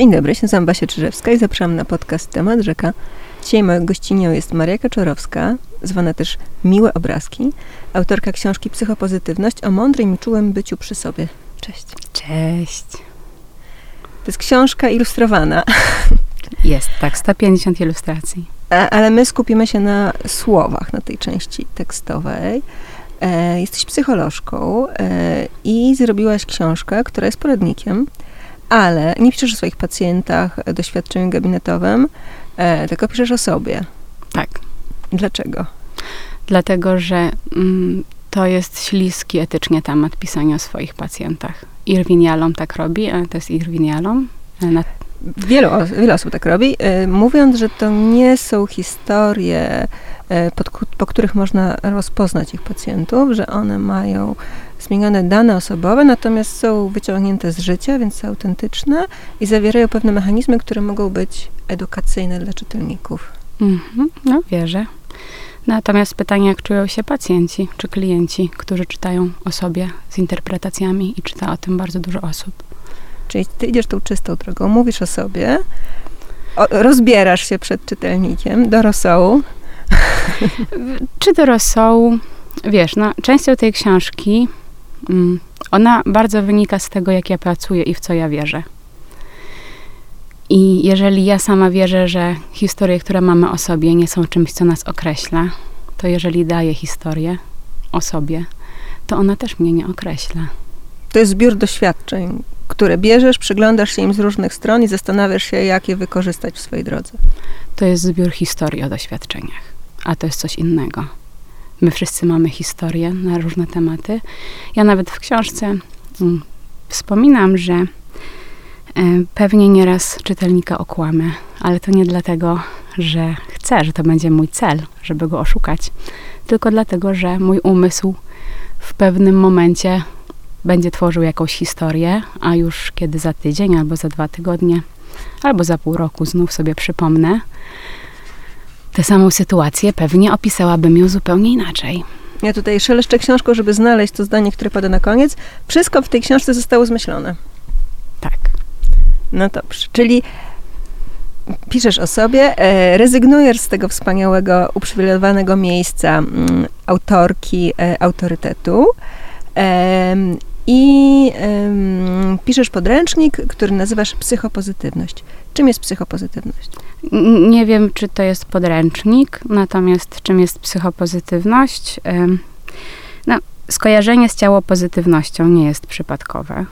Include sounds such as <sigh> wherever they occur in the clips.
Dzień dobry, nazywam Basia Czyżewska i zapraszam na podcast Temat Rzeka. Dzisiaj moją gościnią jest Maria Kaczorowska, zwana też Miłe Obrazki, autorka książki Psychopozytywność o mądrym i czułym byciu przy sobie. Cześć. Cześć. To jest książka ilustrowana. Jest, tak, 150 ilustracji. A, ale my skupimy się na słowach, na tej części tekstowej. E, jesteś psycholożką e, i zrobiłaś książkę, która jest poradnikiem, ale nie piszesz o swoich pacjentach, e, doświadczeniu gabinetowym, e, tylko piszesz o sobie. Tak. Dlaczego? Dlatego, że mm, to jest śliski etycznie temat pisania o swoich pacjentach. Irwin Jalom tak robi, a to jest Irwin Jalom. e, Na, Wielu, wiele osób tak robi, e, mówiąc, że to nie są historie, e, pod, po których można rozpoznać ich pacjentów, że one mają zmienione dane osobowe, natomiast są wyciągnięte z życia, więc są autentyczne i zawierają pewne mechanizmy, które mogą być edukacyjne dla czytelników. mhm, no, wierzę. Natomiast pytanie, jak czują się pacjenci czy klienci, którzy czytają o sobie z interpretacjami i czyta o tym bardzo dużo osób. Czyli ty idziesz tą czystą drogą, mówisz o sobie, o, rozbierasz się przed czytelnikiem do rosołu. <laughs> Czy do rosołu? Wiesz, no, częścią tej książki mm, ona bardzo wynika z tego, jak ja pracuję i w co ja wierzę. I jeżeli ja sama wierzę, że historie, które mamy o sobie, nie są czymś, co nas określa, to jeżeli daję historię o sobie, to ona też mnie nie określa. To jest zbiór doświadczeń, które bierzesz, przyglądasz się im z różnych stron i zastanawiasz się, jak je wykorzystać w swojej drodze. To jest zbiór historii o doświadczeniach, a to jest coś innego. My wszyscy mamy historię na różne tematy. Ja nawet w książce mm, wspominam, że e, pewnie nieraz czytelnika okłamę, ale to nie dlatego, że chcę, że to będzie mój cel, żeby go oszukać, tylko dlatego, że mój umysł w pewnym momencie będzie tworzył jakąś historię, a już kiedy za tydzień albo za dwa tygodnie albo za pół roku znów sobie przypomnę tę samą sytuację, pewnie opisałabym ją zupełnie inaczej. Ja tutaj szeleszczę książką, żeby znaleźć to zdanie, które pada na koniec. Wszystko w tej książce zostało zmyślone. Tak. No dobrze, czyli piszesz o sobie, e, rezygnujesz z tego wspaniałego, uprzywilejowanego miejsca mm, autorki e, autorytetu i em, piszesz podręcznik, który nazywasz psychopozytywność. Czym jest psychopozytywność? Nie wiem, czy to jest podręcznik, natomiast czym jest psychopozytywność? Ym, No, skojarzenie z ciało pozytywnością nie jest przypadkowe.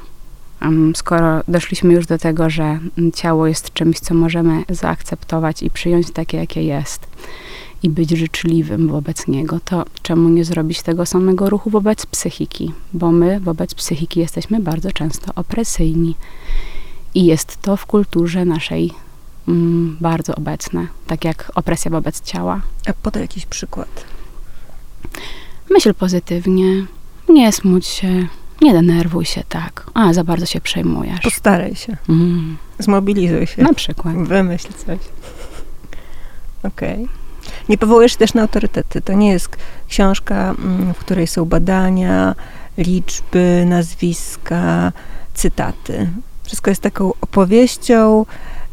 Ym, Skoro doszliśmy już do tego, że ciało jest czymś, co możemy zaakceptować i przyjąć takie, jakie jest, i być życzliwym wobec niego, to czemu nie zrobić tego samego ruchu wobec psychiki? Bo my wobec psychiki jesteśmy bardzo często opresyjni. I jest to w kulturze naszej mm, bardzo obecne, tak jak opresja wobec ciała. A podaj jakiś przykład. Myśl pozytywnie, nie smuć się, nie denerwuj się tak. A, za bardzo się przejmujesz. Postaraj się, Mm, zmobilizuj się. na przykład. Wymyśl coś. Okej. Nie powołujesz się też na autorytety. To nie jest książka, mm, w której są badania, liczby, nazwiska, cytaty. Wszystko jest taką opowieścią,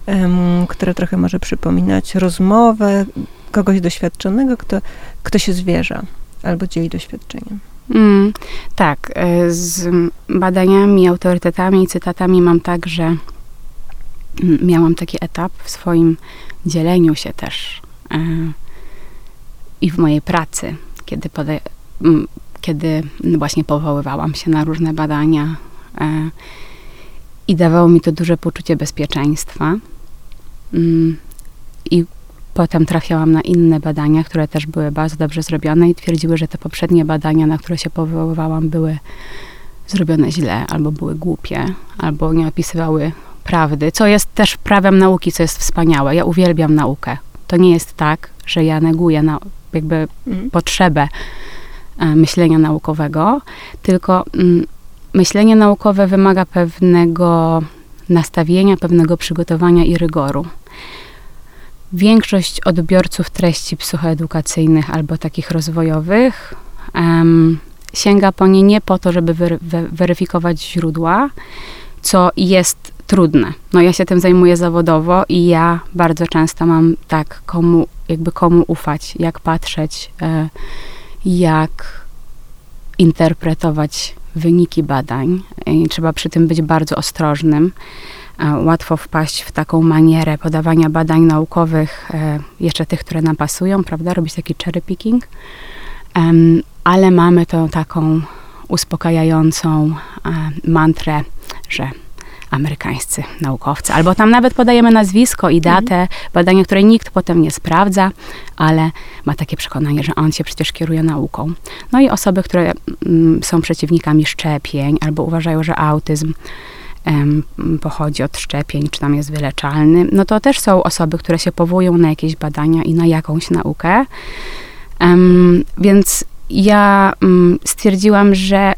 em, która trochę może przypominać rozmowę kogoś doświadczonego, kto, kto się zwierza albo dzieli doświadczeniem. Mm, tak, y, z badaniami, autorytetami i cytatami mam tak, że mm, miałam taki etap w swoim dzieleniu się też y, i w mojej pracy, kiedy, mm, kiedy właśnie powoływałam się na różne badania y, i dawało mi to duże poczucie bezpieczeństwa. Mm, I Potem trafiałam na inne badania, które też były bardzo dobrze zrobione i twierdziły, że te poprzednie badania, na które się powoływałam, były zrobione źle, albo były głupie, albo nie opisywały prawdy, co jest też prawem nauki, co jest wspaniałe. Ja uwielbiam naukę. To nie jest tak, że ja neguję na, jakby Mm. potrzebę e, myślenia naukowego, tylko mm, myślenie naukowe wymaga pewnego nastawienia, pewnego przygotowania i rygoru. Większość odbiorców treści psychoedukacyjnych albo takich rozwojowych em, sięga po nie nie po to, żeby wery, we, weryfikować źródła, co jest trudne. No ja się tym zajmuję zawodowo i ja bardzo często mam tak, komu, jakby komu ufać, jak patrzeć, e, jak interpretować wyniki badań. I trzeba przy tym być bardzo ostrożnym. E, łatwo wpaść w taką manierę podawania badań naukowych, e, jeszcze tych, które nam pasują, prawda? Robić taki cherry picking. Ale mamy tą taką uspokajającą mantrę, że amerykańscy naukowcy. Albo tam nawet podajemy nazwisko i datę mhm. badania, które nikt potem nie sprawdza, ale ma takie przekonanie, że on się przecież kieruje nauką. No i osoby, które mm, są przeciwnikami szczepień albo uważają, że autyzm pochodzi od szczepień, czy tam jest wyleczalny, no to też są osoby, które się powołują na jakieś badania i na jakąś naukę. więc ja mm, stwierdziłam, że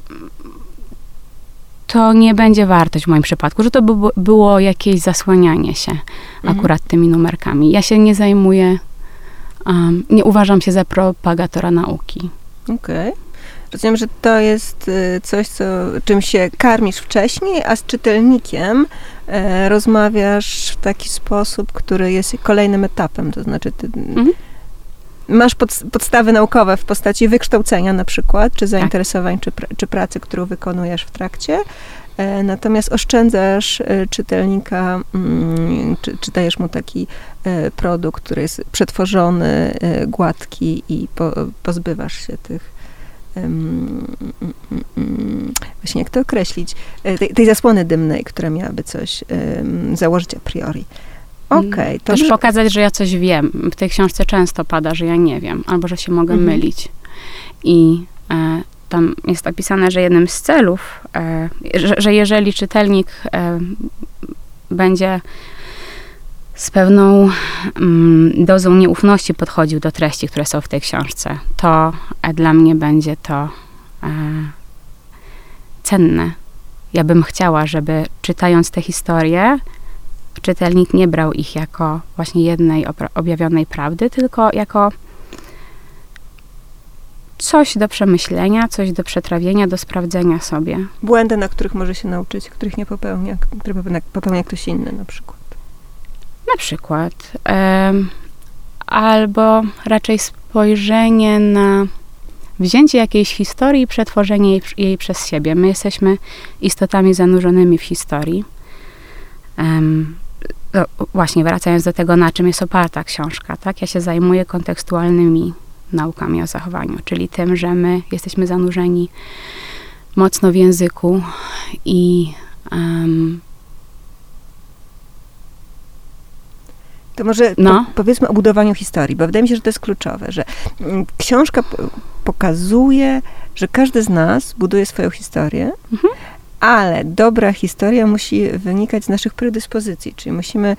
to nie będzie wartość w moim przypadku, że to by było jakieś zasłanianie się mhm. akurat tymi numerkami. Ja się nie zajmuję, um, nie uważam się za propagatora nauki. Okej. Okay. Rozumiem, że to jest y, coś, co, czym się karmisz wcześniej, a z czytelnikiem e, rozmawiasz w taki sposób, który jest kolejnym etapem. To znaczy, ty mhm. Masz pod, podstawy naukowe w postaci wykształcenia na przykład, czy zainteresowań, tak. czy, pr czy pracy, którą wykonujesz w trakcie. E, natomiast oszczędzasz e, czytelnika, mm, czy, czy dajesz mu taki e, produkt, który jest przetworzony, gładki i po, pozbywasz się tych właśnie jak to określić, tej, tej, zasłony dymnej, która miałaby coś założyć a priori. Okej. Okay, Też że... pokazać, że ja coś wiem. W tej książce często pada, że ja nie wiem, albo że się mogę mhm. mylić. I e, tam jest napisane, że jednym z celów, e, że, że, jeżeli czytelnik e, będzie z pewną mm, dozą nieufności podchodził do treści, które są w tej książce, to e, dla mnie będzie to e, cenne. Ja bym chciała, żeby czytając te historie, czytelnik nie brał ich jako właśnie jednej objawionej prawdy, tylko jako coś do przemyślenia, coś do przetrawienia, do sprawdzenia sobie. Błędy, na których może się nauczyć, których nie popełnia, które popełnia ktoś inny na przykład. Na przykład. Albo raczej spojrzenie na wzięcie jakiejś historii i przetworzenie jej, jej przez siebie. My jesteśmy istotami zanurzonymi w historii. Um, no, właśnie wracając do tego, na czym jest oparta książka, tak? Ja się zajmuję kontekstualnymi naukami o zachowaniu, czyli tym, że my jesteśmy zanurzeni mocno w języku i um, To może no. po, powiedzmy o budowaniu historii, bo wydaje mi się, że to jest kluczowe, że mm, książka pokazuje, że każdy z nas buduje swoją historię, mhm. Ale dobra historia musi wynikać z naszych predyspozycji, czyli musimy,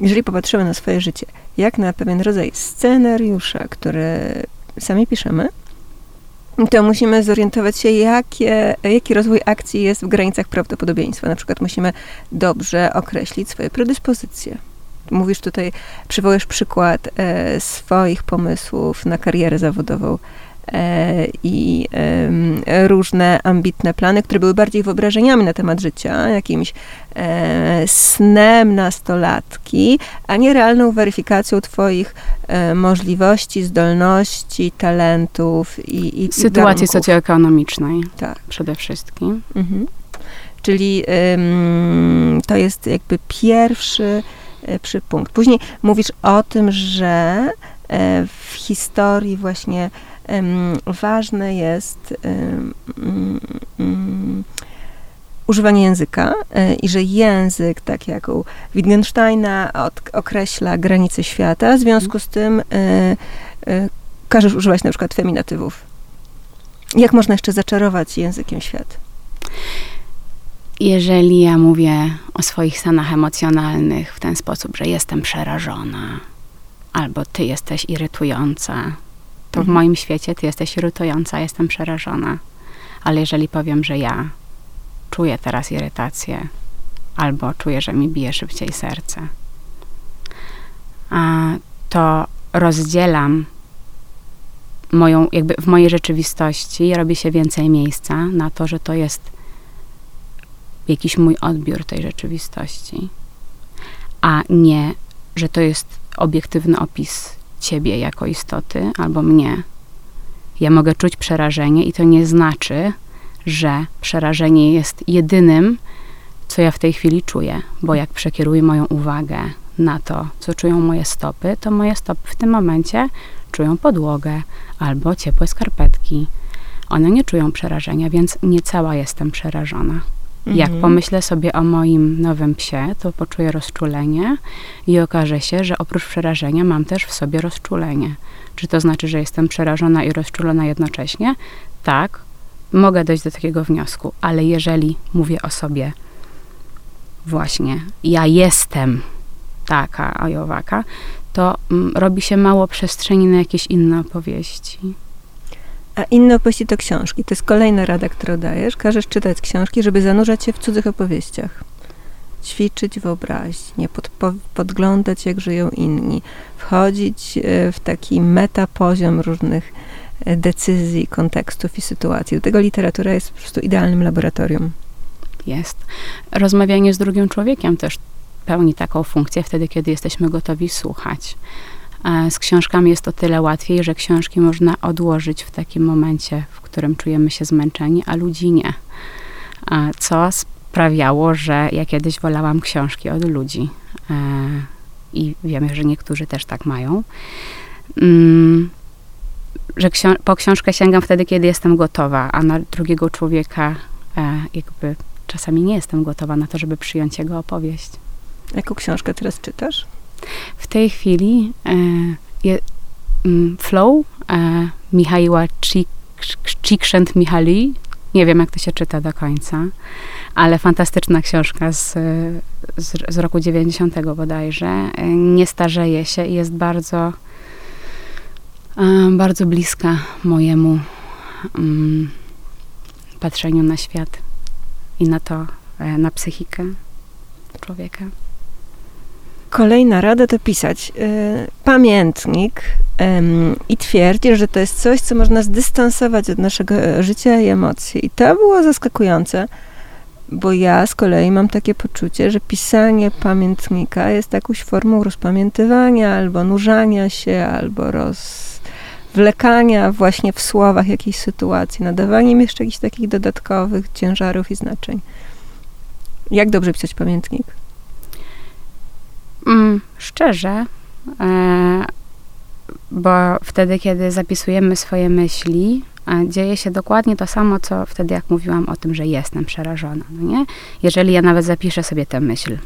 jeżeli popatrzymy na swoje życie, jak na pewien rodzaj scenariusza, który sami piszemy, to musimy zorientować się, jakie, jaki rozwój akcji jest w granicach prawdopodobieństwa. Na przykład musimy dobrze określić swoje predyspozycje mówisz tutaj, przywołujesz przykład e, swoich pomysłów na karierę zawodową i e, różne ambitne plany, które były bardziej wyobrażeniami na temat życia, jakimś e, snem nastolatki, a nie realną weryfikacją twoich e, możliwości, zdolności, talentów i, i sytuacji i socjoekonomicznej. Tak. Przede wszystkim. Mhm. Czyli to jest jakby pierwszy przypunkt. Później mówisz o tym, że w historii właśnie ważne jest używanie języka e, i że język, tak jak u Wittgensteina, określa granice świata, w związku z tym każesz używać na przykład feminatywów. Jak można jeszcze zaczarować językiem świat? jeżeli ja mówię o swoich stanach emocjonalnych w ten sposób, że jestem przerażona, albo ty jesteś irytująca, to w moim świecie ty jesteś irytująca, jestem przerażona. Ale jeżeli powiem, że ja czuję teraz irytację, albo czuję, że mi bije szybciej serce, to rozdzielam moją, jakby w mojej rzeczywistości robi się więcej miejsca na to, że to jest jakiś mój odbiór tej rzeczywistości, a nie, że to jest obiektywny opis ciebie jako istoty albo mnie. Ja mogę czuć przerażenie i to nie znaczy, że przerażenie jest jedynym, co ja w tej chwili czuję, bo jak przekieruję moją uwagę na to, co czują moje stopy, to moje stopy w tym momencie czują podłogę albo ciepłe skarpetki. One nie czują przerażenia, więc nie cała jestem przerażona. Mhm. Jak pomyślę sobie o moim nowym psie, to poczuję rozczulenie i okaże się, że oprócz przerażenia mam też w sobie rozczulenie. Czy to znaczy, że jestem przerażona i rozczulona jednocześnie? Tak, mogę dojść do takiego wniosku, ale jeżeli mówię o sobie właśnie, ja jestem taka, a owaka, to mm, robi się mało przestrzeni na jakieś inne opowieści. A inne opowieści to książki. To jest kolejna rada, którą dajesz. Każesz czytać książki, żeby zanurzać się w cudzych opowieściach. Ćwiczyć wyobraźnię, pod, podglądać, jak żyją inni. Wchodzić e, w taki metapoziom różnych e, decyzji, kontekstów i sytuacji. Do tego literatura jest po prostu idealnym laboratorium. Jest. Rozmawianie z drugim człowiekiem też pełni taką funkcję wtedy, kiedy jesteśmy gotowi słuchać. Z książkami jest o tyle łatwiej, że książki można odłożyć w takim momencie, w którym czujemy się zmęczeni, a ludzi nie. Co sprawiało, że ja kiedyś wolałam książki od ludzi. E, I wiemy, że niektórzy też tak mają. Mm, że po książkę sięgam wtedy, kiedy jestem gotowa, a na drugiego człowieka e, jakby czasami nie jestem gotowa na to, żeby przyjąć jego opowieść. Jaką książkę teraz czytasz? W tej chwili e, je, mm, Flow e, Michaiła Csikszent Michali. Nie wiem, jak to się czyta do końca, ale fantastyczna książka z, z, z roku 90 bodajże. E, nie starzeje się i jest bardzo, bardzo bliska mojemu um, patrzeniu na świat i na to, na psychikę człowieka. Kolejna rada to pisać y, pamiętnik y, i twierdzić, że to jest coś, co można zdystansować od naszego życia i emocji. I to było zaskakujące, bo ja z kolei mam takie poczucie, że pisanie pamiętnika jest jakąś formą rozpamiętywania albo nurzania się, albo rozwlekania właśnie w słowach jakiejś sytuacji, nadawaniem jeszcze jakichś takich dodatkowych ciężarów i znaczeń. Jak dobrze pisać pamiętnik? Mm, szczerze, e, bo wtedy, kiedy zapisujemy swoje myśli, dzieje się dokładnie to samo, co wtedy, jak mówiłam o tym, że jestem przerażona. No nie? Jeżeli ja nawet zapiszę sobie tę myśl,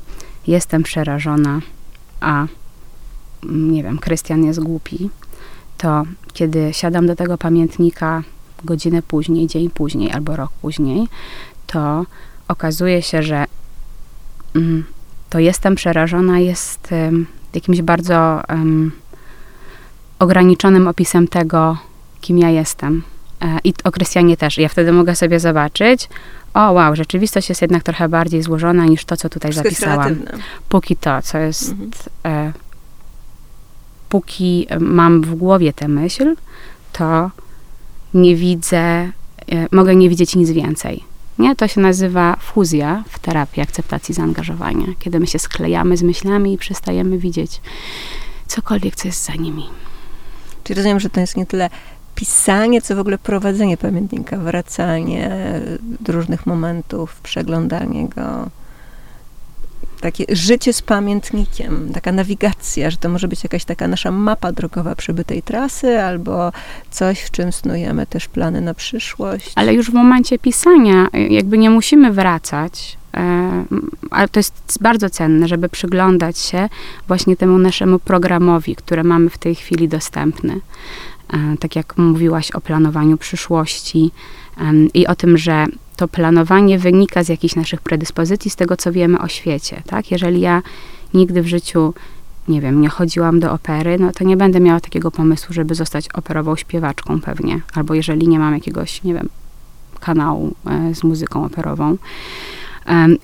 jestem przerażona, a mm, nie wiem, Krystian jest głupi, to kiedy siadam do tego pamiętnika godzinę później, dzień później albo rok później, to okazuje się, że mm, to jestem przerażona jest jakimś bardzo um, ograniczonym opisem tego, kim ja jestem. E, I o Krystianie też. Ja wtedy mogę sobie zobaczyć, o wow, rzeczywistość jest jednak trochę bardziej złożona niż to, co tutaj Wszystko zapisałam. Póki to, co jest... Mhm. E, póki mam w głowie tę myśl, to nie widzę, e, mogę nie widzieć nic więcej. Nie? To się nazywa fuzja w terapii akceptacji zaangażowania, kiedy my się sklejamy z myślami i przestajemy widzieć cokolwiek, co jest za nimi. Czyli rozumiem, że to jest nie tyle pisanie, co w ogóle prowadzenie pamiętnika, wracanie do różnych momentów, przeglądanie go takie życie z pamiętnikiem, taka nawigacja, że to może być jakaś taka nasza mapa drogowa przebytej trasy, albo coś, w czym snujemy też plany na przyszłość. Ale już w momencie pisania jakby nie musimy wracać, e, ale to jest bardzo cenne, żeby przyglądać się właśnie temu naszemu programowi, który mamy w tej chwili dostępny. E, tak jak mówiłaś o planowaniu przyszłości i o tym, że to planowanie wynika z jakichś naszych predyspozycji, z tego, co wiemy o świecie, tak? Jeżeli ja nigdy w życiu, nie wiem, nie chodziłam do opery, no to nie będę miała takiego pomysłu, żeby zostać operową śpiewaczką pewnie. Albo jeżeli nie mam jakiegoś, nie wiem, kanału e, z muzyką operową.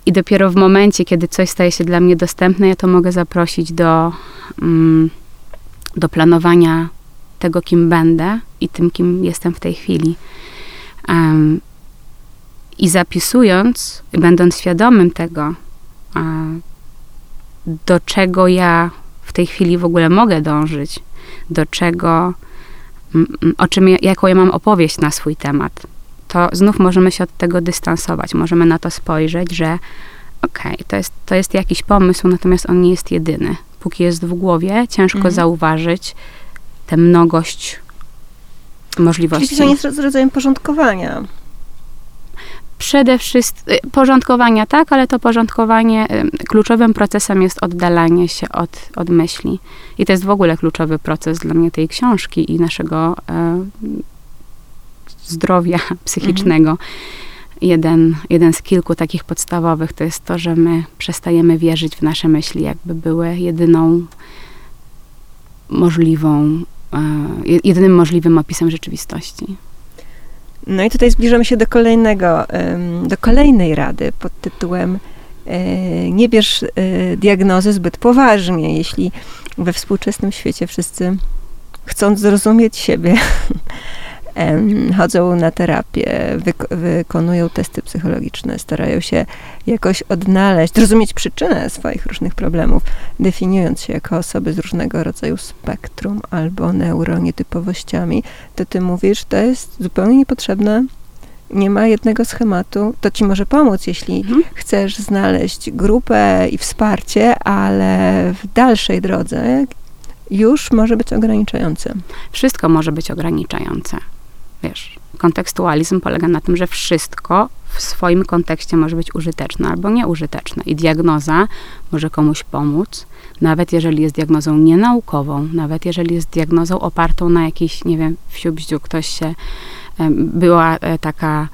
I dopiero w momencie, kiedy coś staje się dla mnie dostępne, ja to mogę zaprosić do, mm, do planowania tego, kim będę i tym, kim jestem w tej chwili. I zapisując, będąc świadomym tego, do czego ja w tej chwili w ogóle mogę dążyć, do czego, o czym, jaką ja mam opowieść na swój temat, to znów możemy się od tego dystansować. Możemy na to spojrzeć, że okej, okay, to, jest, to jest jakiś pomysł, natomiast on nie jest jedyny. Póki jest w głowie, ciężko mhm. zauważyć tę mnogość możliwości. Czyli to jest rodzajem porządkowania. Przede wszystkim y, porządkowania, tak, ale to porządkowanie, y, kluczowym procesem jest oddalanie się od, od myśli. I to jest w ogóle kluczowy proces dla mnie tej książki i naszego e, zdrowia <laughs> psychicznego. Mhm. Jeden, jeden z kilku takich podstawowych to jest to, że my przestajemy wierzyć w nasze myśli, jakby były jedyną możliwą, e, jedynym możliwym opisem rzeczywistości. No i tutaj zbliżamy się do kolejnego, do kolejnej rady pod tytułem e, nie bierz e, diagnozy zbyt poważnie, jeśli we współczesnym świecie wszyscy chcąc zrozumieć siebie, <laughs> chodzą na terapię, wyk- wykonują testy psychologiczne, starają się jakoś odnaleźć, zrozumieć przyczynę swoich różnych problemów, definiując się jako osoby z różnego rodzaju spektrum albo neuronietypowościami, to ty mówisz, to jest zupełnie niepotrzebne nie ma jednego schematu. To ci może pomóc, jeśli mhm. chcesz znaleźć grupę i wsparcie, ale w dalszej drodze już może być ograniczające. Wszystko może być ograniczające wiesz, kontekstualizm polega na tym, że wszystko w swoim kontekście może być użyteczne albo nieużyteczne. I diagnoza może komuś pomóc, nawet jeżeli jest diagnozą nienaukową, nawet jeżeli jest diagnozą opartą na jakiejś, nie wiem, w siubździu ktoś się, była e, taka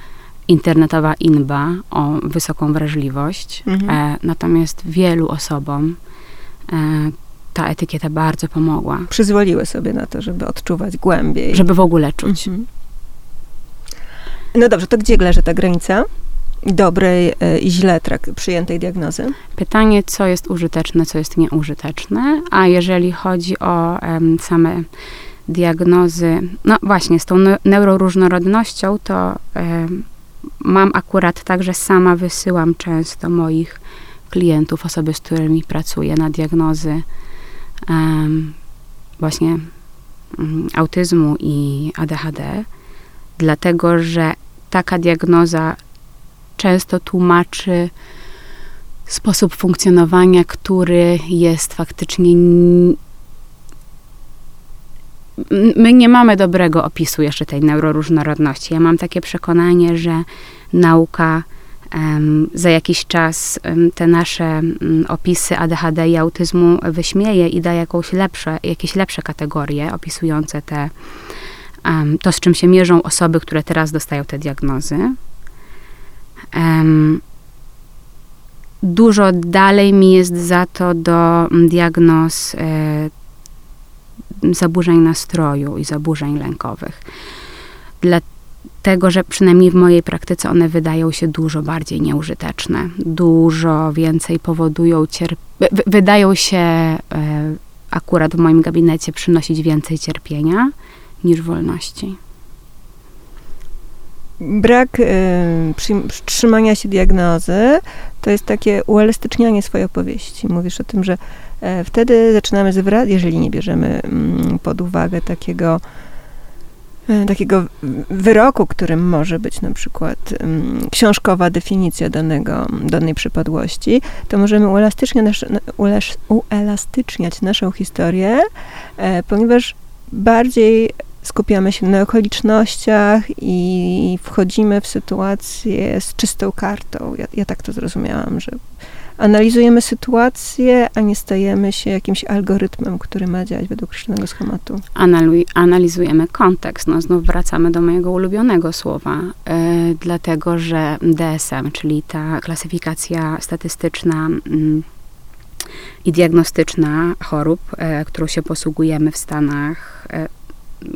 internetowa inba o wysoką wrażliwość, mhm. E, natomiast wielu osobom e, ta etykieta bardzo pomogła. Przyzwoliły sobie na to, żeby odczuwać głębiej. Żeby w ogóle czuć. Mhm. No dobrze, to gdzie leży ta granica dobrej e, i źle przyjętej diagnozy? Pytanie, co jest użyteczne, co jest nieużyteczne, a jeżeli chodzi o um, same diagnozy, no właśnie, z tą neuroróżnorodnością, to um, mam akurat tak, że sama wysyłam często moich klientów, osoby, z którymi pracuję na diagnozy um, właśnie um, autyzmu i ADHD, dlatego że taka diagnoza często tłumaczy sposób funkcjonowania, który jest faktycznie. My nie mamy dobrego opisu jeszcze tej neuroróżnorodności. Ja mam takie przekonanie, że nauka um, za jakiś czas um, te nasze um, opisy ADHD i autyzmu wyśmieje i da jakąś lepsze, jakieś lepsze kategorie opisujące te um, to, z czym się mierzą osoby, które teraz dostają te diagnozy. Um, dużo dalej mi jest za to do diagnoz e, zaburzeń nastroju i zaburzeń lękowych. Dlatego, że przynajmniej w mojej praktyce one wydają się dużo bardziej nieużyteczne. Dużo więcej powodują cierpienie. Wydają się e, akurat w moim gabinecie przynosić więcej cierpienia niż wolności. Brak y, trzymania się diagnozy to jest takie uelastycznianie swojej opowieści. Mówisz o tym, że e, wtedy zaczynamy zwracać, jeżeli nie bierzemy mm, pod uwagę takiego e, takiego wyroku, którym może być na przykład um, książkowa definicja danego, danej przypadłości, to możemy uelastyczniać, uelastyczniać naszą historię, e, ponieważ bardziej skupiamy się na okolicznościach i wchodzimy w sytuację z czystą kartą. Ja, ja tak to zrozumiałam, że analizujemy sytuację, a nie stajemy się jakimś algorytmem, który ma działać według określonego schematu. Analizujemy kontekst. No, znów wracamy do mojego ulubionego słowa, yy, dlatego że DSM, czyli ta klasyfikacja statystyczna yy, i diagnostyczna chorób, yy, którą się posługujemy w Stanach,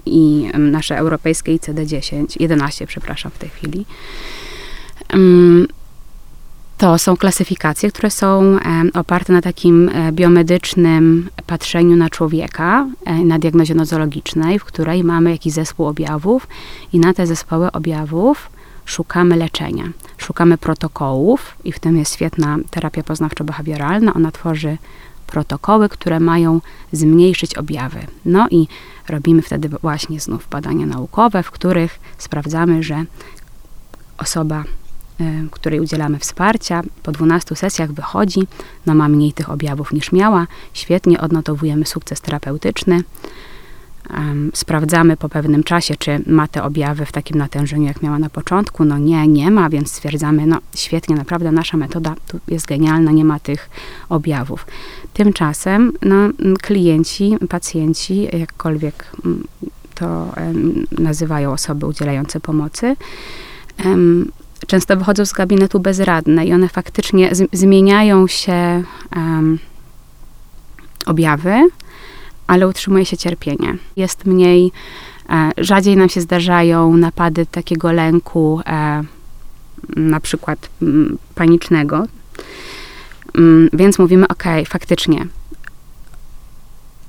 i nasze europejskie ICD-10, 11 przepraszam w tej chwili, to są klasyfikacje, które są oparte na takim e, biomedycznym patrzeniu na człowieka, e, na diagnozie nozologicznej, w której mamy jakiś zespół objawów i na te zespoły objawów szukamy leczenia, szukamy protokołów i w tym jest świetna terapia poznawczo-behawioralna. Ona tworzy protokoły, które mają zmniejszyć objawy. No i robimy wtedy właśnie znów badania naukowe, w których sprawdzamy, że osoba, y, której udzielamy wsparcia, po 12 sesjach wychodzi, no ma mniej tych objawów niż miała, świetnie odnotowujemy sukces terapeutyczny. Um, sprawdzamy po pewnym czasie, czy ma te objawy w takim natężeniu, jak miała na początku. No nie, nie ma, więc stwierdzamy, no świetnie, naprawdę nasza metoda tu jest genialna, nie ma tych objawów. Tymczasem no, klienci, pacjenci, jakkolwiek to um, nazywają osoby udzielające pomocy, um, często wychodzą z gabinetu bezradne i one faktycznie zmieniają się objawy, ale utrzymuje się cierpienie. Jest mniej, e, rzadziej nam się zdarzają napady takiego lęku, e, na przykład m, panicznego. M, więc mówimy, ok, faktycznie,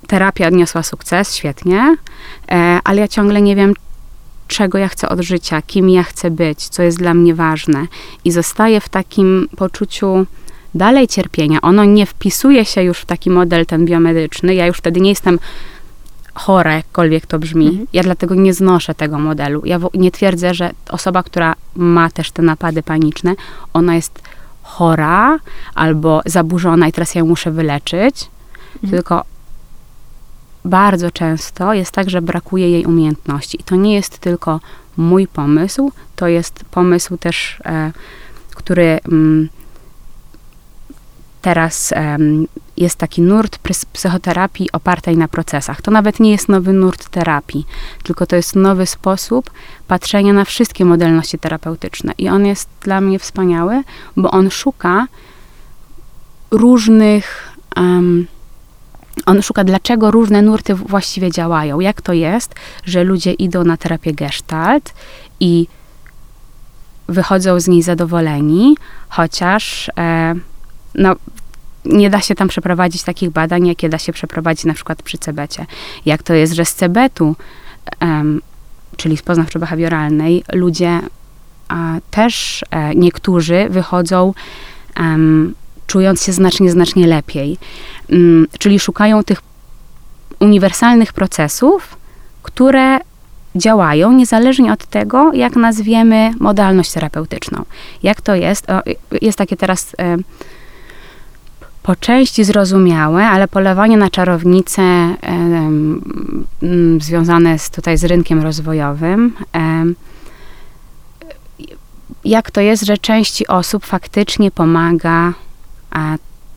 terapia odniosła sukces, świetnie, e, ale ja ciągle nie wiem, czego ja chcę od życia, kim ja chcę być, co jest dla mnie ważne. I zostaję w takim poczuciu dalej cierpienia. Ono nie wpisuje się już w taki model ten biomedyczny. Ja już wtedy nie jestem chora, jakkolwiek to brzmi. Mhm. Ja dlatego nie znoszę tego modelu. Ja nie twierdzę, że osoba, która ma też te napady paniczne, ona jest chora albo zaburzona i teraz ja ją muszę wyleczyć. Mhm. Tylko bardzo często jest tak, że brakuje jej umiejętności. I to nie jest tylko mój pomysł, to jest pomysł też, e, który mm, teraz um, jest taki nurt psychoterapii opartej na procesach. To nawet nie jest nowy nurt terapii, tylko to jest nowy sposób patrzenia na wszystkie modalności terapeutyczne. I on jest dla mnie wspaniały, bo on szuka różnych. Um, on szuka, dlaczego różne nurty właściwie działają. Jak to jest, że ludzie idą na terapię gestalt i wychodzą z niej zadowoleni, chociaż e, no, nie da się tam przeprowadzić takich badań, jakie da się przeprowadzić na przykład przy cebecie. Jak to jest, że z cebetu, um, czyli z poznawczo-behawioralnej, ludzie a, też e, niektórzy wychodzą um, czując się znacznie, znacznie lepiej. Um, czyli szukają tych uniwersalnych procesów, które działają niezależnie od tego, jak nazwiemy modalność terapeutyczną. Jak to jest? O, jest takie teraz... E, po części zrozumiałe, ale polowanie na czarownicę e, związane z, tutaj z rynkiem rozwojowym. E, jak to jest, że części osób faktycznie pomaga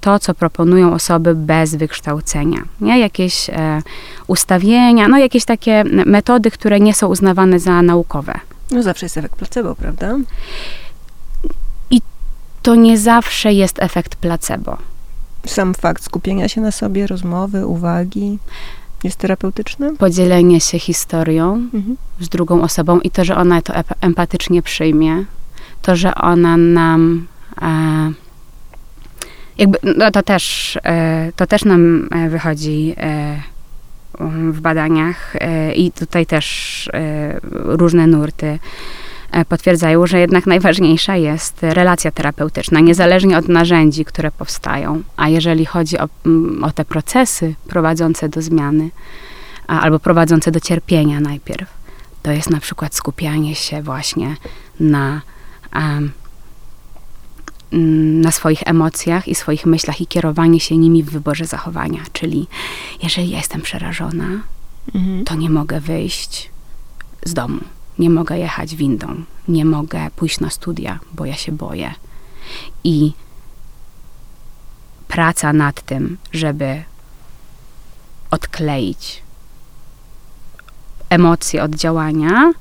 to, co proponują osoby bez wykształcenia. Nie? Jakieś e, ustawienia, no jakieś takie metody, które nie są uznawane za naukowe. No zawsze jest efekt placebo, prawda? I to nie zawsze jest efekt placebo sam fakt skupienia się na sobie, rozmowy, uwagi jest terapeutyczny? Podzielenie się historią mhm. z drugą osobą i to, że ona to empatycznie przyjmie, to, że ona nam e, jakby, no to też, e, to też nam e, wychodzi e, w badaniach e, i tutaj też e, różne nurty potwierdzają, że jednak najważniejsza jest relacja terapeutyczna, niezależnie od narzędzi, które powstają. A jeżeli chodzi o, mm, o te procesy prowadzące do zmiany, albo prowadzące do cierpienia najpierw, to jest na przykład skupianie się właśnie na, um, na swoich emocjach i swoich myślach i kierowanie się nimi w wyborze zachowania. Czyli jeżeli ja jestem przerażona, mhm. to nie mogę wyjść z domu nie mogę jechać windą, nie mogę pójść na studia, bo ja się boję. I praca nad tym, żeby odkleić emocje od działania,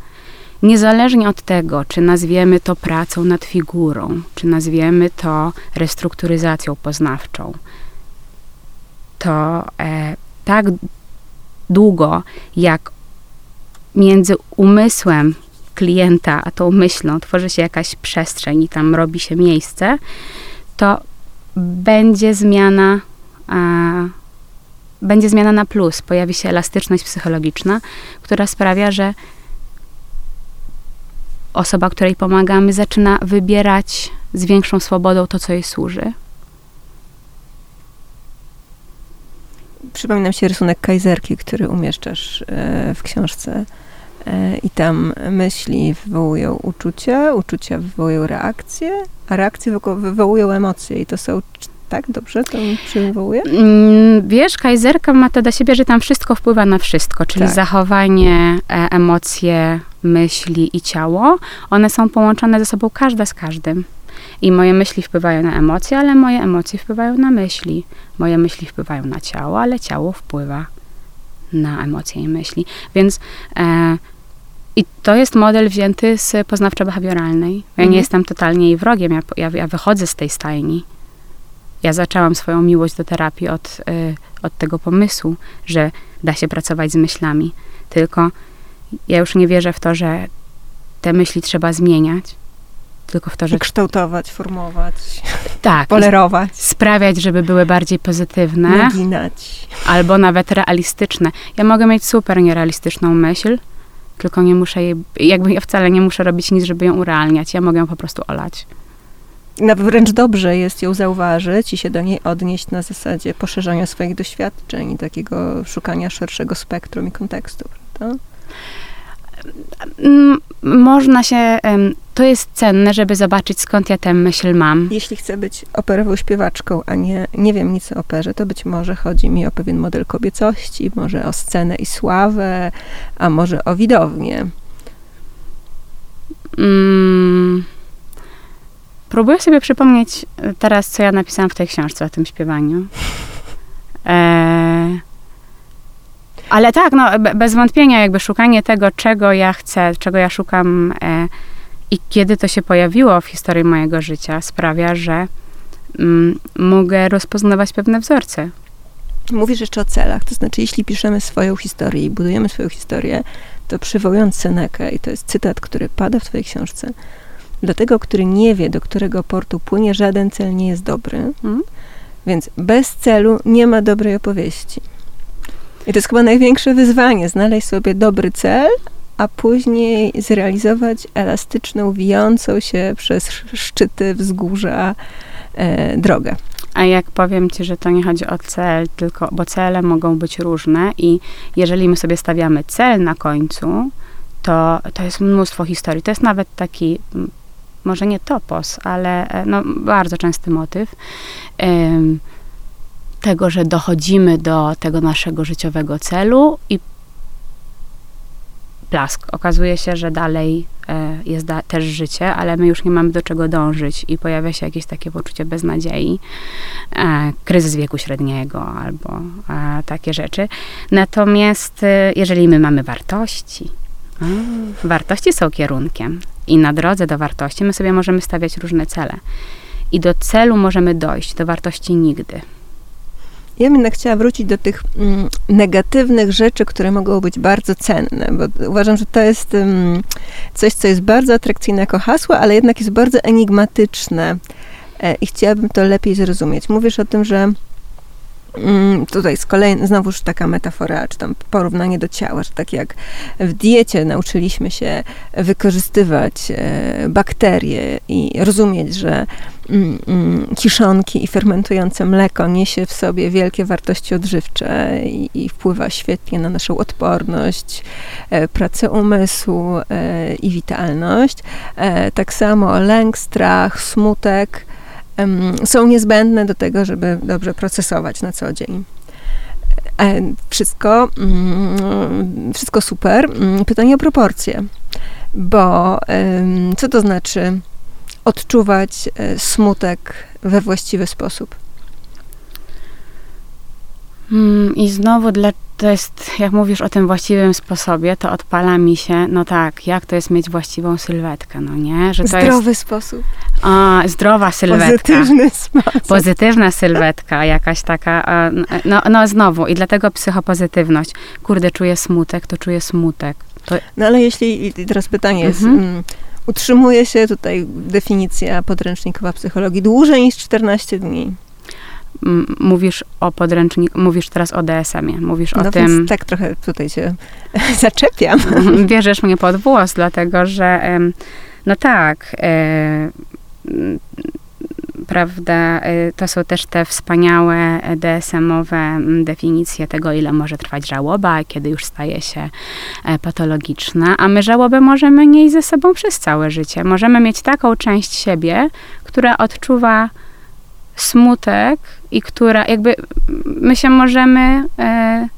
niezależnie od tego, czy nazwiemy to pracą nad figurą, czy nazwiemy to restrukturyzacją poznawczą, to e, tak długo, jak między umysłem klienta a tą myślą tworzy się jakaś przestrzeń i tam robi się miejsce, to będzie zmiana, a, będzie zmiana na plus. Pojawi się elastyczność psychologiczna, która sprawia, że osoba, której pomagamy, zaczyna wybierać z większą swobodą to, co jej służy. Przypomina mi się rysunek Kajzerki, który umieszczasz e, w książce. E, I tam myśli wywołują uczucia, uczucia wywołują reakcje, a reakcje wywołują emocje. I to są tak? Dobrze to przywołuje? Mm, wiesz, kajzerka ma to do siebie, że tam wszystko wpływa na wszystko, czyli tak. zachowanie, e, emocje, myśli i ciało. One są połączone ze sobą każda z każdym. I moje myśli wpływają na emocje, ale moje emocje wpływają na myśli. Moje myśli wpływają na ciało, ale ciało wpływa na emocje i myśli. Więc e, i to jest model wzięty z poznawczo-behawioralnej. Ja mhm. nie jestem totalnie jej wrogiem, ja, ja, ja wychodzę z tej stajni. Ja zaczęłam swoją miłość do terapii od, y, od tego pomysłu, że da się pracować z myślami. Tylko ja już nie wierzę w to, że te myśli trzeba zmieniać, tylko w to, że. Kształtować, formować. Tak. Polerować. Sprawiać, żeby były bardziej pozytywne. Naginać. Albo nawet realistyczne. Ja mogę mieć super nierealistyczną myśl, tylko nie muszę jej. Jakby ja wcale nie muszę robić nic, żeby ją urealniać. Ja mogę ją po prostu olać. Nawet wręcz dobrze jest ją zauważyć i się do niej odnieść na zasadzie poszerzania swoich doświadczeń i takiego szukania szerszego spektrum i kontekstu, prawda? Mm, można się, to jest cenne, żeby zobaczyć skąd ja tę myśl mam. Jeśli chcę być operową śpiewaczką, a nie, nie wiem nic o operze, to być może chodzi mi o pewien model kobiecości, może o scenę i sławę, a może o widownię. Mm. Próbuję sobie przypomnieć e, teraz, co ja napisałam w tej książce o tym śpiewaniu. E, ale tak, no, bez wątpienia, jakby szukanie tego, czego ja chcę, czego ja szukam e, i kiedy to się pojawiło w historii mojego życia, sprawia, że mm, mogę rozpoznawać pewne wzorce. Mówisz jeszcze o celach, to znaczy, jeśli piszemy swoją historię i budujemy swoją historię, to przywołując Senekę, i to jest cytat, który pada w twojej książce, dla tego, który nie wie, do którego portu płynie, żaden cel nie jest dobry. Mhm. Więc bez celu nie ma dobrej opowieści. I to jest chyba największe wyzwanie, znaleźć sobie dobry cel, a później zrealizować elastyczną, wijącą się przez szczyty wzgórza e, drogę. A jak powiem ci, że to nie chodzi o cel, tylko, bo cele mogą być różne i jeżeli my sobie stawiamy cel na końcu, to, to jest mnóstwo historii. To jest nawet taki może nie topos, ale e, no, bardzo częsty motyw tego, że dochodzimy do tego naszego życiowego celu i plask. Okazuje się, że dalej e, jest da też życie, ale my już nie mamy do czego dążyć i pojawia się jakieś takie poczucie beznadziei, e, kryzys wieku średniego albo takie rzeczy. Natomiast jeżeli my mamy wartości, wartości są kierunkiem i na drodze do wartości my sobie możemy stawiać różne cele. I do celu możemy dojść, do wartości nigdy. Ja bym jednak chciała wrócić do tych mm, negatywnych rzeczy, które mogą być bardzo cenne, bo uważam, że to jest mm, coś, co jest bardzo atrakcyjne jako hasło, ale jednak jest bardzo enigmatyczne e, i chciałabym to lepiej zrozumieć. Mówisz o tym, że tutaj z kolei znowuż taka metafora, czy tam porównanie do ciała, że tak jak w diecie nauczyliśmy się wykorzystywać e, bakterie i rozumieć, że mm, mm, kiszonki i fermentujące mleko niesie w sobie wielkie wartości odżywcze i, i wpływa świetnie na naszą odporność, e, pracę umysłu e, i witalność. Tak samo lęk, strach, smutek, są niezbędne do tego, żeby dobrze procesować na co dzień. E, wszystko, mm, wszystko super. Mm, pytanie o proporcje, bo co to znaczy odczuwać e, smutek we właściwy sposób? Hmm, I znowu dla, to jest, jak mówisz o tym właściwym sposobie, to odpala mi się, no tak, jak to jest mieć właściwą sylwetkę, no nie? Że to Zdrowy jest, sposób. A, zdrowa sylwetka. Pozytywny sposób. Pozytywna sylwetka, jakaś taka, no, no znowu, i dlatego psychopozytywność. Kurde, czuję smutek, to czuję smutek. To... No ale jeśli, teraz pytanie jest, mhm. Mm, utrzymuje się tutaj definicja podręcznikowa psychologii dłużej niż 14 dni. Mówisz o podręczniku, mówisz teraz o DSM-ie, mówisz no o tym... tak trochę tutaj się <laughs> zaczepiam. Bierzesz mnie pod włos, dlatego że no tak, e, prawda, y, to są też te wspaniałe DSM-owe definicje tego, ile może trwać żałoba, kiedy już staje się e, patologiczna, a my żałobę możemy nieść ze sobą przez całe życie. Możemy mieć taką część siebie, która odczuwa smutek i która jakby my się możemy e,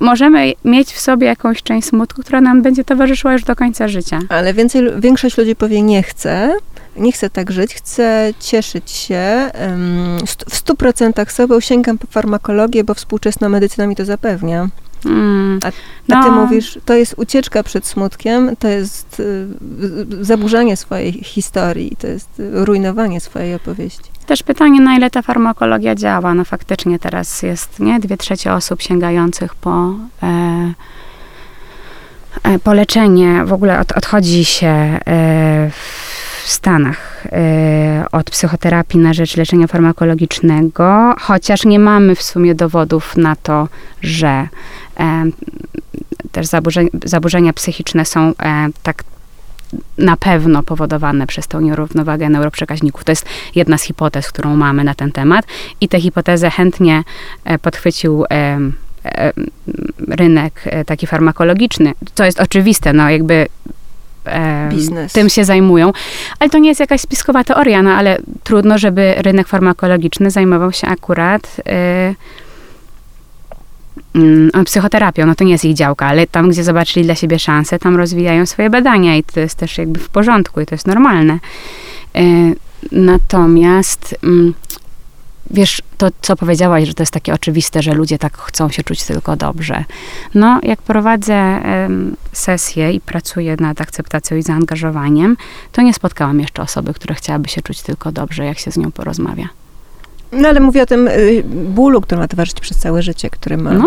możemy mieć w sobie jakąś część smutku, która nam będzie towarzyszyła już do końca życia. Ale więcej, większość ludzi powie nie chcę, nie chcę tak żyć, chcę cieszyć się w stu procentach sobą, sięgam po farmakologię, bo współczesna medycyna mi to zapewnia. Mm, a, a no. ty mówisz, to jest ucieczka przed smutkiem, to jest y, zaburzanie swojej historii, to jest rujnowanie swojej opowieści. Też pytanie, na ile ta farmakologia działa. No faktycznie teraz jest, nie? Dwie trzecie osób sięgających po e, e, po leczenie. W ogóle od, odchodzi się e, w Stanach e, od psychoterapii na rzecz leczenia farmakologicznego, chociaż nie mamy w sumie dowodów na to, że e, też zaburzenia, zaburzenia psychiczne są e, tak na pewno powodowane przez tą nierównowagę neuroprzekaźników. To jest jedna z hipotez, którą mamy na ten temat i tę hipotezę chętnie podchwycił rynek taki farmakologiczny. To jest oczywiste, no jakby Tym się zajmują. Ale to nie jest jakaś spiskowa teoria, no ale trudno, żeby rynek farmakologiczny zajmował się akurat yy, psychoterapią. No to nie jest ich działka, ale tam, gdzie zobaczyli dla siebie szansę, tam rozwijają swoje badania i to jest też jakby w porządku i to jest normalne. Yy, natomiast yy, wiesz, to co powiedziałaś, że to jest takie oczywiste, że ludzie tak chcą się czuć tylko dobrze. No, jak prowadzę um, sesję i pracuję nad akceptacją i zaangażowaniem, to nie spotkałam jeszcze osoby, która chciałaby się czuć tylko dobrze, jak się z nią porozmawia. No, ale mówię o tym y, bólu, który ma towarzyszyć przez całe życie, który ma. No.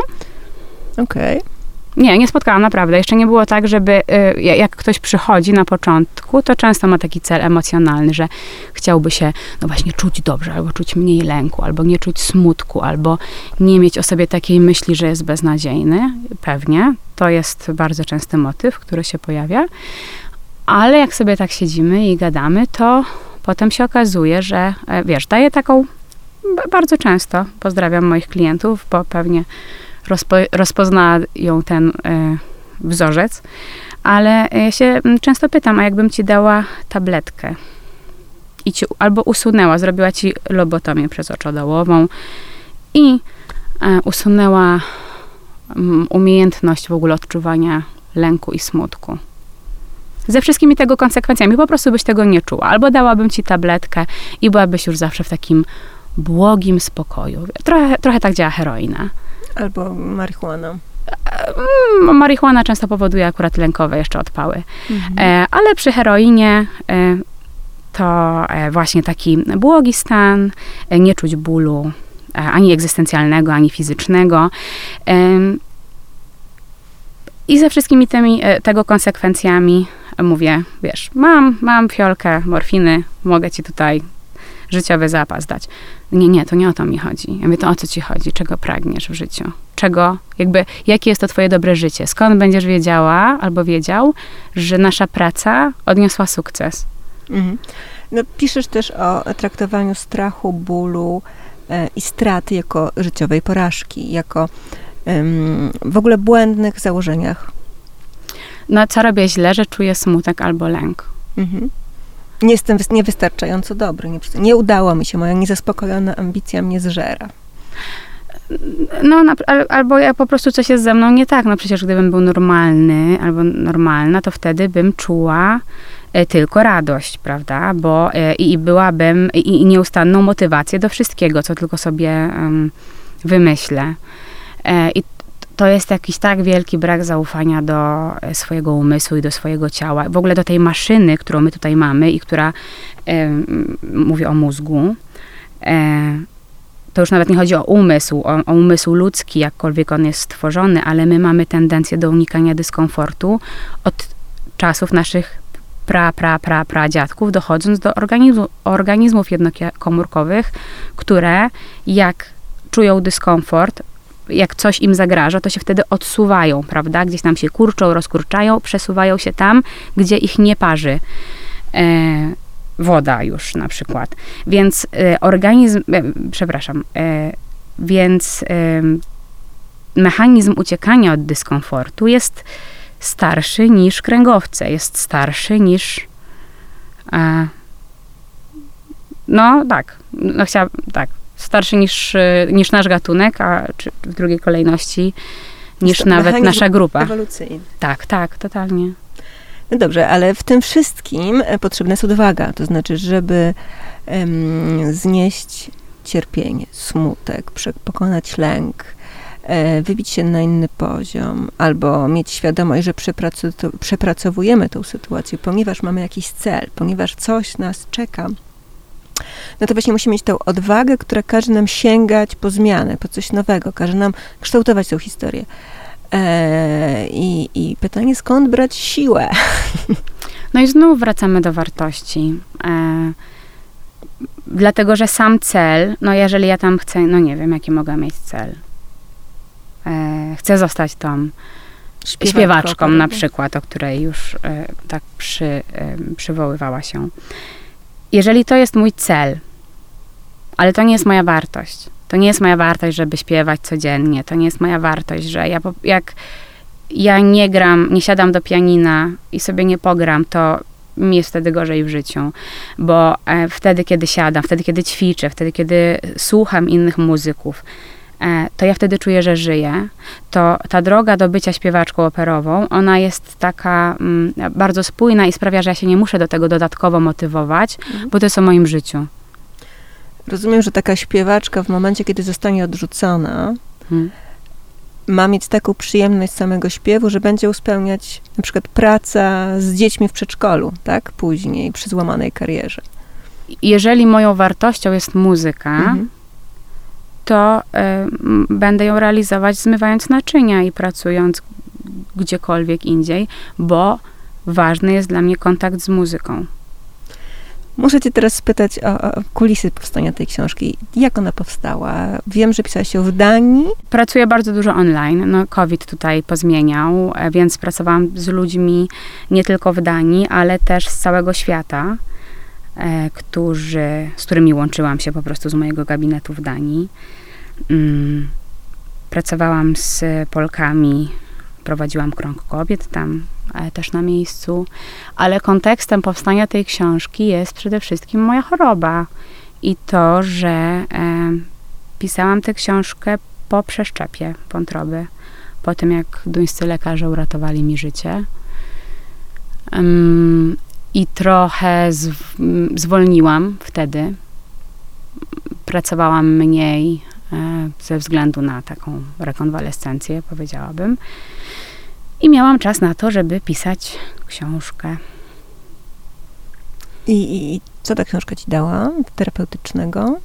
Okej. Okay. Nie, nie spotkałam naprawdę. Jeszcze nie było tak, żeby y, jak ktoś przychodzi na początku, to często ma taki cel emocjonalny, że chciałby się no właśnie czuć dobrze, albo czuć mniej lęku, albo nie czuć smutku, albo nie mieć o sobie takiej myśli, że jest beznadziejny. Pewnie. To jest bardzo częsty motyw, który się pojawia. Ale jak sobie tak siedzimy i gadamy, to potem się okazuje, że e, wiesz, daję taką bardzo często, pozdrawiam moich klientów, bo pewnie rozpo, rozpoznają ten e, wzorzec, ale ja się często pytam, a jakbym ci dała tabletkę i ci albo usunęła, zrobiła ci lobotomię przez oczodołową i e, usunęła umiejętność w ogóle odczuwania lęku i smutku. Ze wszystkimi tego konsekwencjami, po prostu byś tego nie czuła. Albo dałabym ci tabletkę i byłabyś już zawsze w takim błogim spokoju. Trochę, trochę tak działa heroina. Albo marihuana. Mm, marihuana często powoduje akurat lękowe jeszcze odpały. Mhm. E, ale przy heroinie e, to e, właśnie taki błogi stan, nie czuć bólu ani egzystencjalnego, ani fizycznego. I ze wszystkimi tymi, tego konsekwencjami mówię, wiesz, mam, mam fiolkę morfiny, mogę ci tutaj życiowy zapas dać. Nie, nie, to nie o to mi chodzi. Ja mówię, to o co ci chodzi? Czego pragniesz w życiu? Czego, jakby, jakie jest to twoje dobre życie? Skąd będziesz wiedziała albo wiedział, że nasza praca odniosła sukces? Mhm. No, piszesz też o traktowaniu strachu, bólu e, i straty jako życiowej porażki, jako w ogóle błędnych założeniach. No, co robię źle, że czuję smutek albo lęk. Mhm nie jestem niewystarczająco dobry. Nie, nie udało mi się, moja niezaspokojona ambicja mnie zżera. No, albo ja po prostu coś jest ze mną nie tak. No przecież gdybym był normalny albo normalna, to wtedy bym czuła e, tylko radość, prawda? Bo e, i, byłabym i, i nieustanną motywację do wszystkiego, co tylko sobie wymyślę. E, I to jest jakiś tak wielki brak zaufania do e, swojego umysłu i do swojego ciała. W ogóle do tej maszyny, którą my tutaj mamy i która, e, mówię o mózgu, e, to już nawet nie chodzi o umysł, o, o, umysł ludzki, jakkolwiek on jest stworzony, ale my mamy tendencję do unikania dyskomfortu od czasów naszych pra, pra, pra, pra dziadków, dochodząc do organizmu, organizmów jednokomórkowych, które jak czują dyskomfort, jak coś im zagraża, to się wtedy odsuwają, prawda? Gdzieś tam się kurczą, rozkurczają, przesuwają się tam, gdzie ich nie parzy. E, woda już na przykład. Więc e, organizm, e, przepraszam, e, więc mechanizm uciekania od dyskomfortu jest starszy niż kręgowce, jest starszy niż. no tak, no chciałam, tak, starszy niż, niż nasz gatunek, a czy w drugiej kolejności niż nawet nasza grupa. Ewolucyjny. Tak, tak, totalnie. No dobrze, ale w tym wszystkim e, potrzebna jest odwaga. To znaczy, żeby um, znieść cierpienie, smutek, pokonać lęk, e, wybić się na inny poziom, albo mieć świadomość, że przepracowujemy tą sytuację, ponieważ mamy jakiś cel, ponieważ coś nas czeka. No to właśnie musimy mieć tą odwagę, która każe nam sięgać po zmianę, po coś nowego, każe nam kształtować tą historię. E, I, I pytanie, skąd brać siłę? No i znów wracamy do wartości. E, dlatego, że sam cel, no jeżeli ja tam chcę, no nie wiem, jaki mogę mieć cel. E, chcę zostać tą śpiewaczką, śpiewaczką na przykład, o której już e, tak przy, przywoływała się. Jeżeli to jest mój cel, ale to nie jest moja wartość, to nie jest moja wartość, żeby śpiewać codziennie. To nie jest moja wartość, że ja jak ja nie gram, nie siadam do pianina i sobie nie pogram, to mi jest wtedy gorzej w życiu, bo e, wtedy, kiedy siadam, wtedy, kiedy ćwiczę, wtedy, kiedy słucham innych muzyków, to ja wtedy czuję, że żyję. To ta droga do bycia śpiewaczką operową, ona jest taka mm, bardzo spójna i sprawia, że ja się nie muszę do tego dodatkowo motywować, mhm. bo to jest o moim życiu. Rozumiem, że taka śpiewaczka w momencie, kiedy zostanie odrzucona, hmm. ma mieć taką przyjemność samego śpiewu, że będzie uspełniać na przykład praca z dziećmi w przedszkolu, tak? Później, przy złamanej karierze. Jeżeli moją wartością jest muzyka, mhm. To y, będę ją realizować zmywając naczynia i pracując gdziekolwiek indziej, bo ważny jest dla mnie kontakt z muzyką. Muszę cię teraz spytać o, o, kulisy powstania tej książki. Jak ona powstała? Wiem, że pisałaś ją w Danii. Pracuję bardzo dużo online. No, COVID tutaj pozmieniał, e, więc pracowałam z ludźmi nie tylko w Danii, ale też z całego świata, e, którzy, z którymi łączyłam się po prostu z mojego gabinetu w Danii. Mm, pracowałam z Polkami, prowadziłam krąg kobiet tam E, też na miejscu, ale kontekstem powstania tej książki jest przede wszystkim moja choroba i to, że e, pisałam tę książkę po przeszczepie wątroby, po tym jak duńscy lekarze uratowali mi życie. I trochę zwolniłam wtedy. Pracowałam mniej e, ze względu na taką rekonwalescencję, powiedziałabym. I miałam czas na to, żeby pisać książkę. I, i co ta książka ci dała terapeutycznego?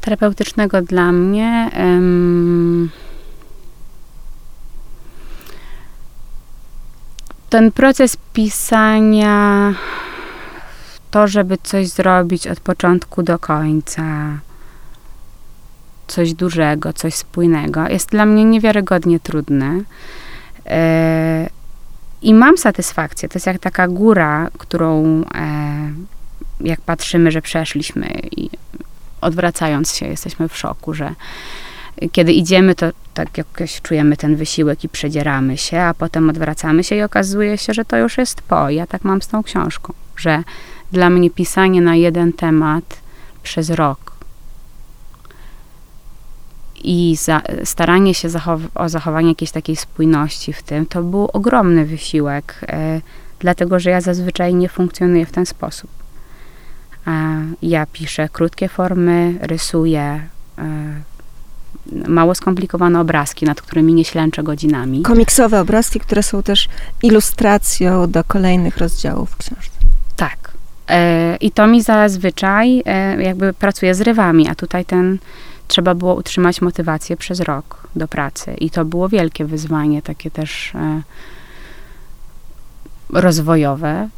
Terapeutycznego dla mnie. Um, ten proces pisania, to, żeby coś zrobić od początku do końca, coś dużego, coś spójnego, jest dla mnie niewiarygodnie trudne. E, I mam satysfakcję. To jest jak taka góra, którą e, jak patrzymy, że przeszliśmy i odwracając się, jesteśmy w szoku, że kiedy idziemy, to tak jakoś czujemy ten wysiłek i przedzieramy się, a potem odwracamy się i okazuje się, że to już jest po. Ja tak mam z tą książką, że dla mnie pisanie na jeden temat przez rok i za, staranie się zachow o zachowanie jakiejś takiej spójności w tym, to był ogromny wysiłek, e, dlatego że ja zazwyczaj nie funkcjonuję w ten sposób. E, ja piszę krótkie formy, rysuję e, mało skomplikowane obrazki, nad którymi nie ślęczę godzinami. Komiksowe obrazki, które są też ilustracją do kolejnych rozdziałów w książce. Tak. E, I to mi zazwyczaj e, jakby pracuje z rywami, a tutaj ten trzeba było utrzymać motywację przez rok do pracy. I to było wielkie wyzwanie, takie też. E, rozwojowe.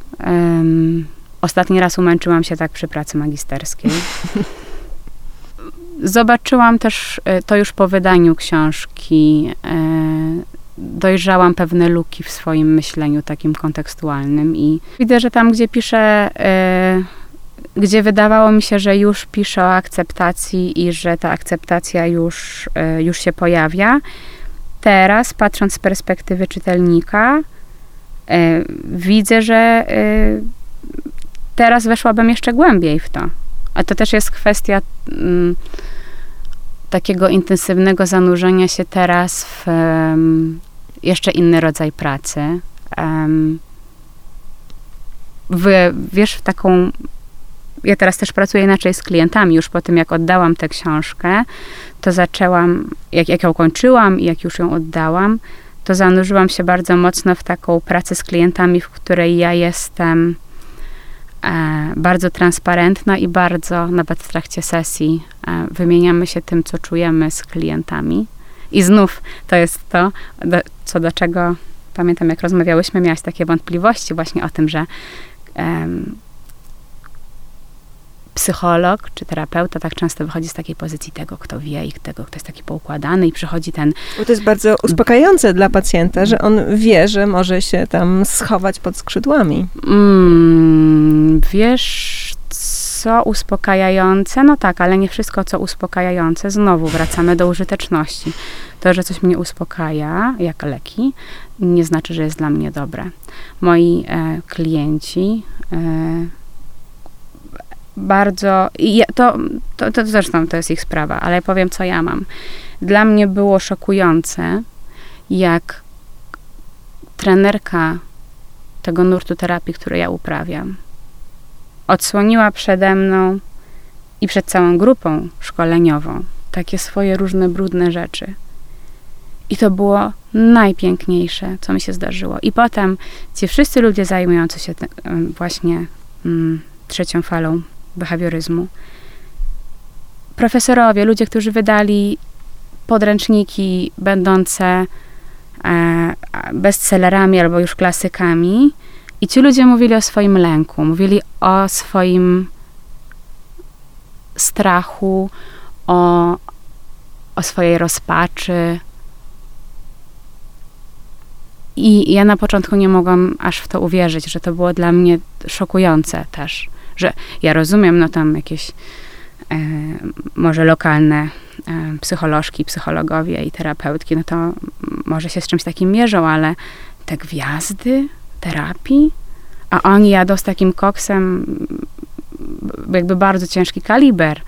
Ostatni raz umęczyłam się tak przy pracy magisterskiej. <laughs> Zobaczyłam też e, to już po wydaniu książki. E, dojrzałam pewne luki w swoim myśleniu takim kontekstualnym i widzę, że tam, gdzie piszę, e, gdzie wydawało mi się, że już piszę o akceptacji i że ta akceptacja już, już się pojawia, teraz, patrząc z perspektywy czytelnika, widzę, że teraz weszłabym jeszcze głębiej w to. A to też jest kwestia mm, takiego intensywnego zanurzenia się teraz w um, jeszcze inny rodzaj pracy. Um, w, wiesz, w taką. Ja teraz też pracuję inaczej z klientami. Już po tym, jak oddałam tę książkę, to zaczęłam, jak, jak ją kończyłam i jak już ją oddałam, to zanurzyłam się bardzo mocno w taką pracę z klientami, w której ja jestem bardzo transparentna i bardzo, nawet w trakcie sesji, e, wymieniamy się tym, co czujemy z klientami. I znów to jest to, do, co do czego pamiętam, jak rozmawiałyśmy, miałaś takie wątpliwości właśnie o tym, że psycholog czy terapeuta tak często wychodzi z takiej pozycji tego, kto wie i tego, kto jest taki poukładany i przychodzi ten... Bo to jest bardzo uspokajające dla pacjenta, że on wie, że może się tam schować pod skrzydłami. Mm, wiesz, co uspokajające? No tak, ale nie wszystko, co uspokajające. Znowu wracamy do użyteczności. To, że coś mnie uspokaja, jak leki, nie znaczy, że jest dla mnie dobre. Moi e, klienci... E, bardzo. Ja, to, to, to zresztą to jest ich sprawa, ale powiem, co ja mam. Dla mnie było szokujące, jak trenerka tego nurtu terapii, który ja uprawiam, odsłoniła przede mną i przed całą grupą szkoleniową takie swoje różne brudne rzeczy. I to było najpiękniejsze, co mi się zdarzyło. I potem ci wszyscy ludzie zajmujący się właśnie mm, trzecią falą behawioryzmu. Profesorowie, ludzie, którzy wydali podręczniki będące e, bestsellerami albo już klasykami, i ci ludzie mówili o swoim lęku, mówili o swoim strachu, o, o swojej rozpaczy. I ja na początku nie mogłam aż w to uwierzyć, że to było dla mnie szokujące też że ja rozumiem, no tam jakieś e, może lokalne e, psycholożki, psychologowie i terapeutki, no to może się z czymś takim mierzą, ale te gwiazdy terapii, a oni jadą z takim koksem jakby bardzo ciężki kaliber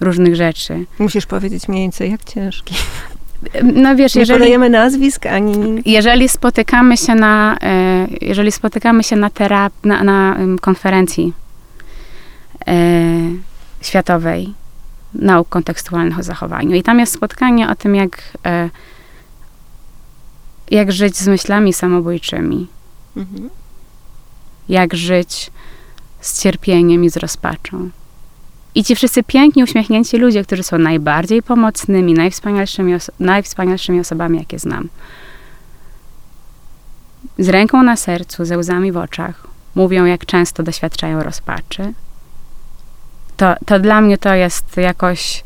różnych rzeczy. Musisz powiedzieć mniej więcej, jak ciężki. No wiesz, nie jeżeli... podajemy nazwisk, ani... Jeżeli spotykamy się na, e, jeżeli spotykamy się na, terap- na, na konferencji światowej nauk kontekstualnych o zachowaniu. I tam jest spotkanie o tym, jak, e, jak żyć z myślami samobójczymi. Mhm. Jak żyć z cierpieniem i z rozpaczą. I ci wszyscy piękni, uśmiechnięci ludzie, którzy są najbardziej pomocnymi, najwspanialszymi, oso- najwspanialszymi osobami, jakie znam. Z ręką na sercu, ze łzami w oczach, mówią, jak często doświadczają rozpaczy, to, to dla mnie to jest jakoś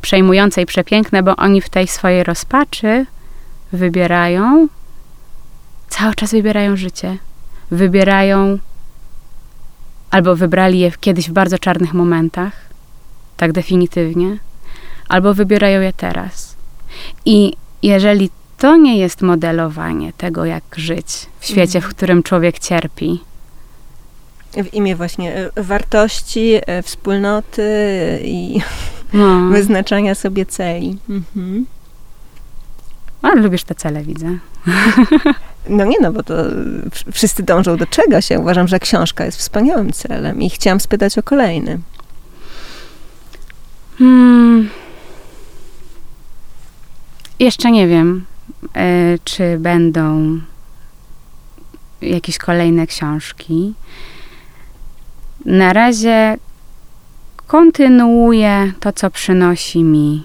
przejmujące i przepiękne, bo oni w tej swojej rozpaczy wybierają, cały czas wybierają życie. Wybierają, albo wybrali je kiedyś w bardzo czarnych momentach, tak definitywnie, albo wybierają je teraz. I jeżeli to nie jest modelowanie tego, jak żyć w świecie, w mhm. którym człowiek cierpi, w imię właśnie e, wartości, e, wspólnoty i no. <laughs> wyznaczania sobie celi. Mhm. Ale lubisz te cele, widzę. <laughs> No nie, no bo to wszyscy dążą do czegoś. Ja uważam, że książka jest wspaniałym celem i chciałam spytać o kolejny. Hmm. Jeszcze nie wiem, y, czy będą jakieś kolejne książki. Na razie kontynuuję to, co przynosi mi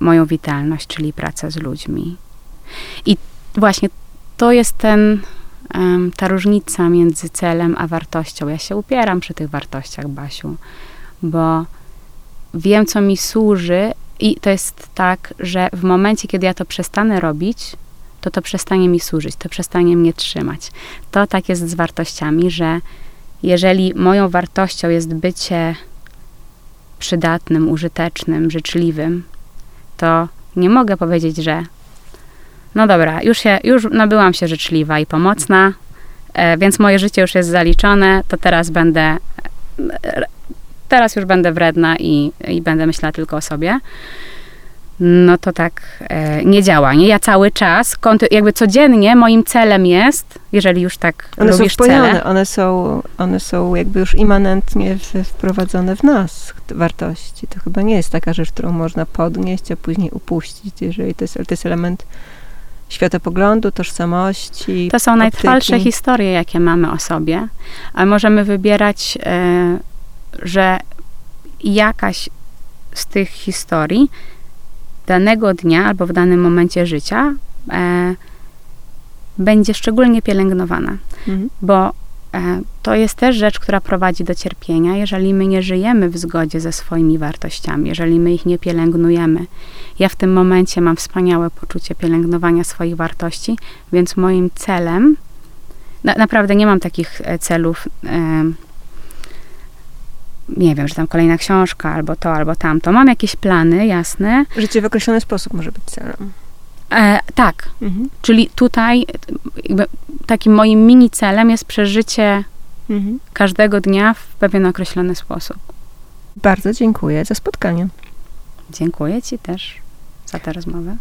moją witalność, czyli praca z ludźmi. I właśnie to jest ten ta różnica między celem a wartością. Ja się upieram przy tych wartościach, Basiu, bo wiem, co mi służy, i to jest tak, że w momencie, kiedy ja to przestanę robić, to to przestanie mi służyć, to przestanie mnie trzymać. To tak jest z wartościami, że jeżeli moją wartością jest bycie przydatnym, użytecznym, życzliwym, to nie mogę powiedzieć, że no dobra, już, się, już nabyłam się życzliwa i pomocna, e, więc moje życie już jest zaliczone, to teraz będę, e, teraz już będę wredna i, i będę myślała tylko o sobie. No to tak e, nie działa, nie? Ja cały czas, jakby codziennie moim celem jest, jeżeli już tak One są lubisz wpojone, cele, one są, one są jakby już immanentnie wprowadzone w nas, wartości. To chyba nie jest taka rzecz, którą można podnieść, a później upuścić, jeżeli to jest, to jest element światopoglądu, tożsamości, To są najtrwalsze optyki. historie, jakie mamy o sobie, ale możemy wybierać, e, że jakaś z tych historii danego dnia albo w danym momencie życia e, będzie szczególnie pielęgnowana, Mhm. bo e, to jest też rzecz, która prowadzi do cierpienia, jeżeli my nie żyjemy w zgodzie ze swoimi wartościami, jeżeli my ich nie pielęgnujemy. Ja w tym momencie mam wspaniałe poczucie pielęgnowania swoich wartości, więc moim celem, na, naprawdę nie mam takich e, celów, e, nie wiem, że tam kolejna książka, albo to, albo tamto. Mam jakieś plany, jasne. Życie w określony sposób może być celem. E, tak, Mhm. czyli tutaj takim moim mini celem jest przeżycie Mhm. każdego dnia w pewien określony sposób. Bardzo dziękuję za spotkanie. Dziękuję Ci też za tę rozmowę.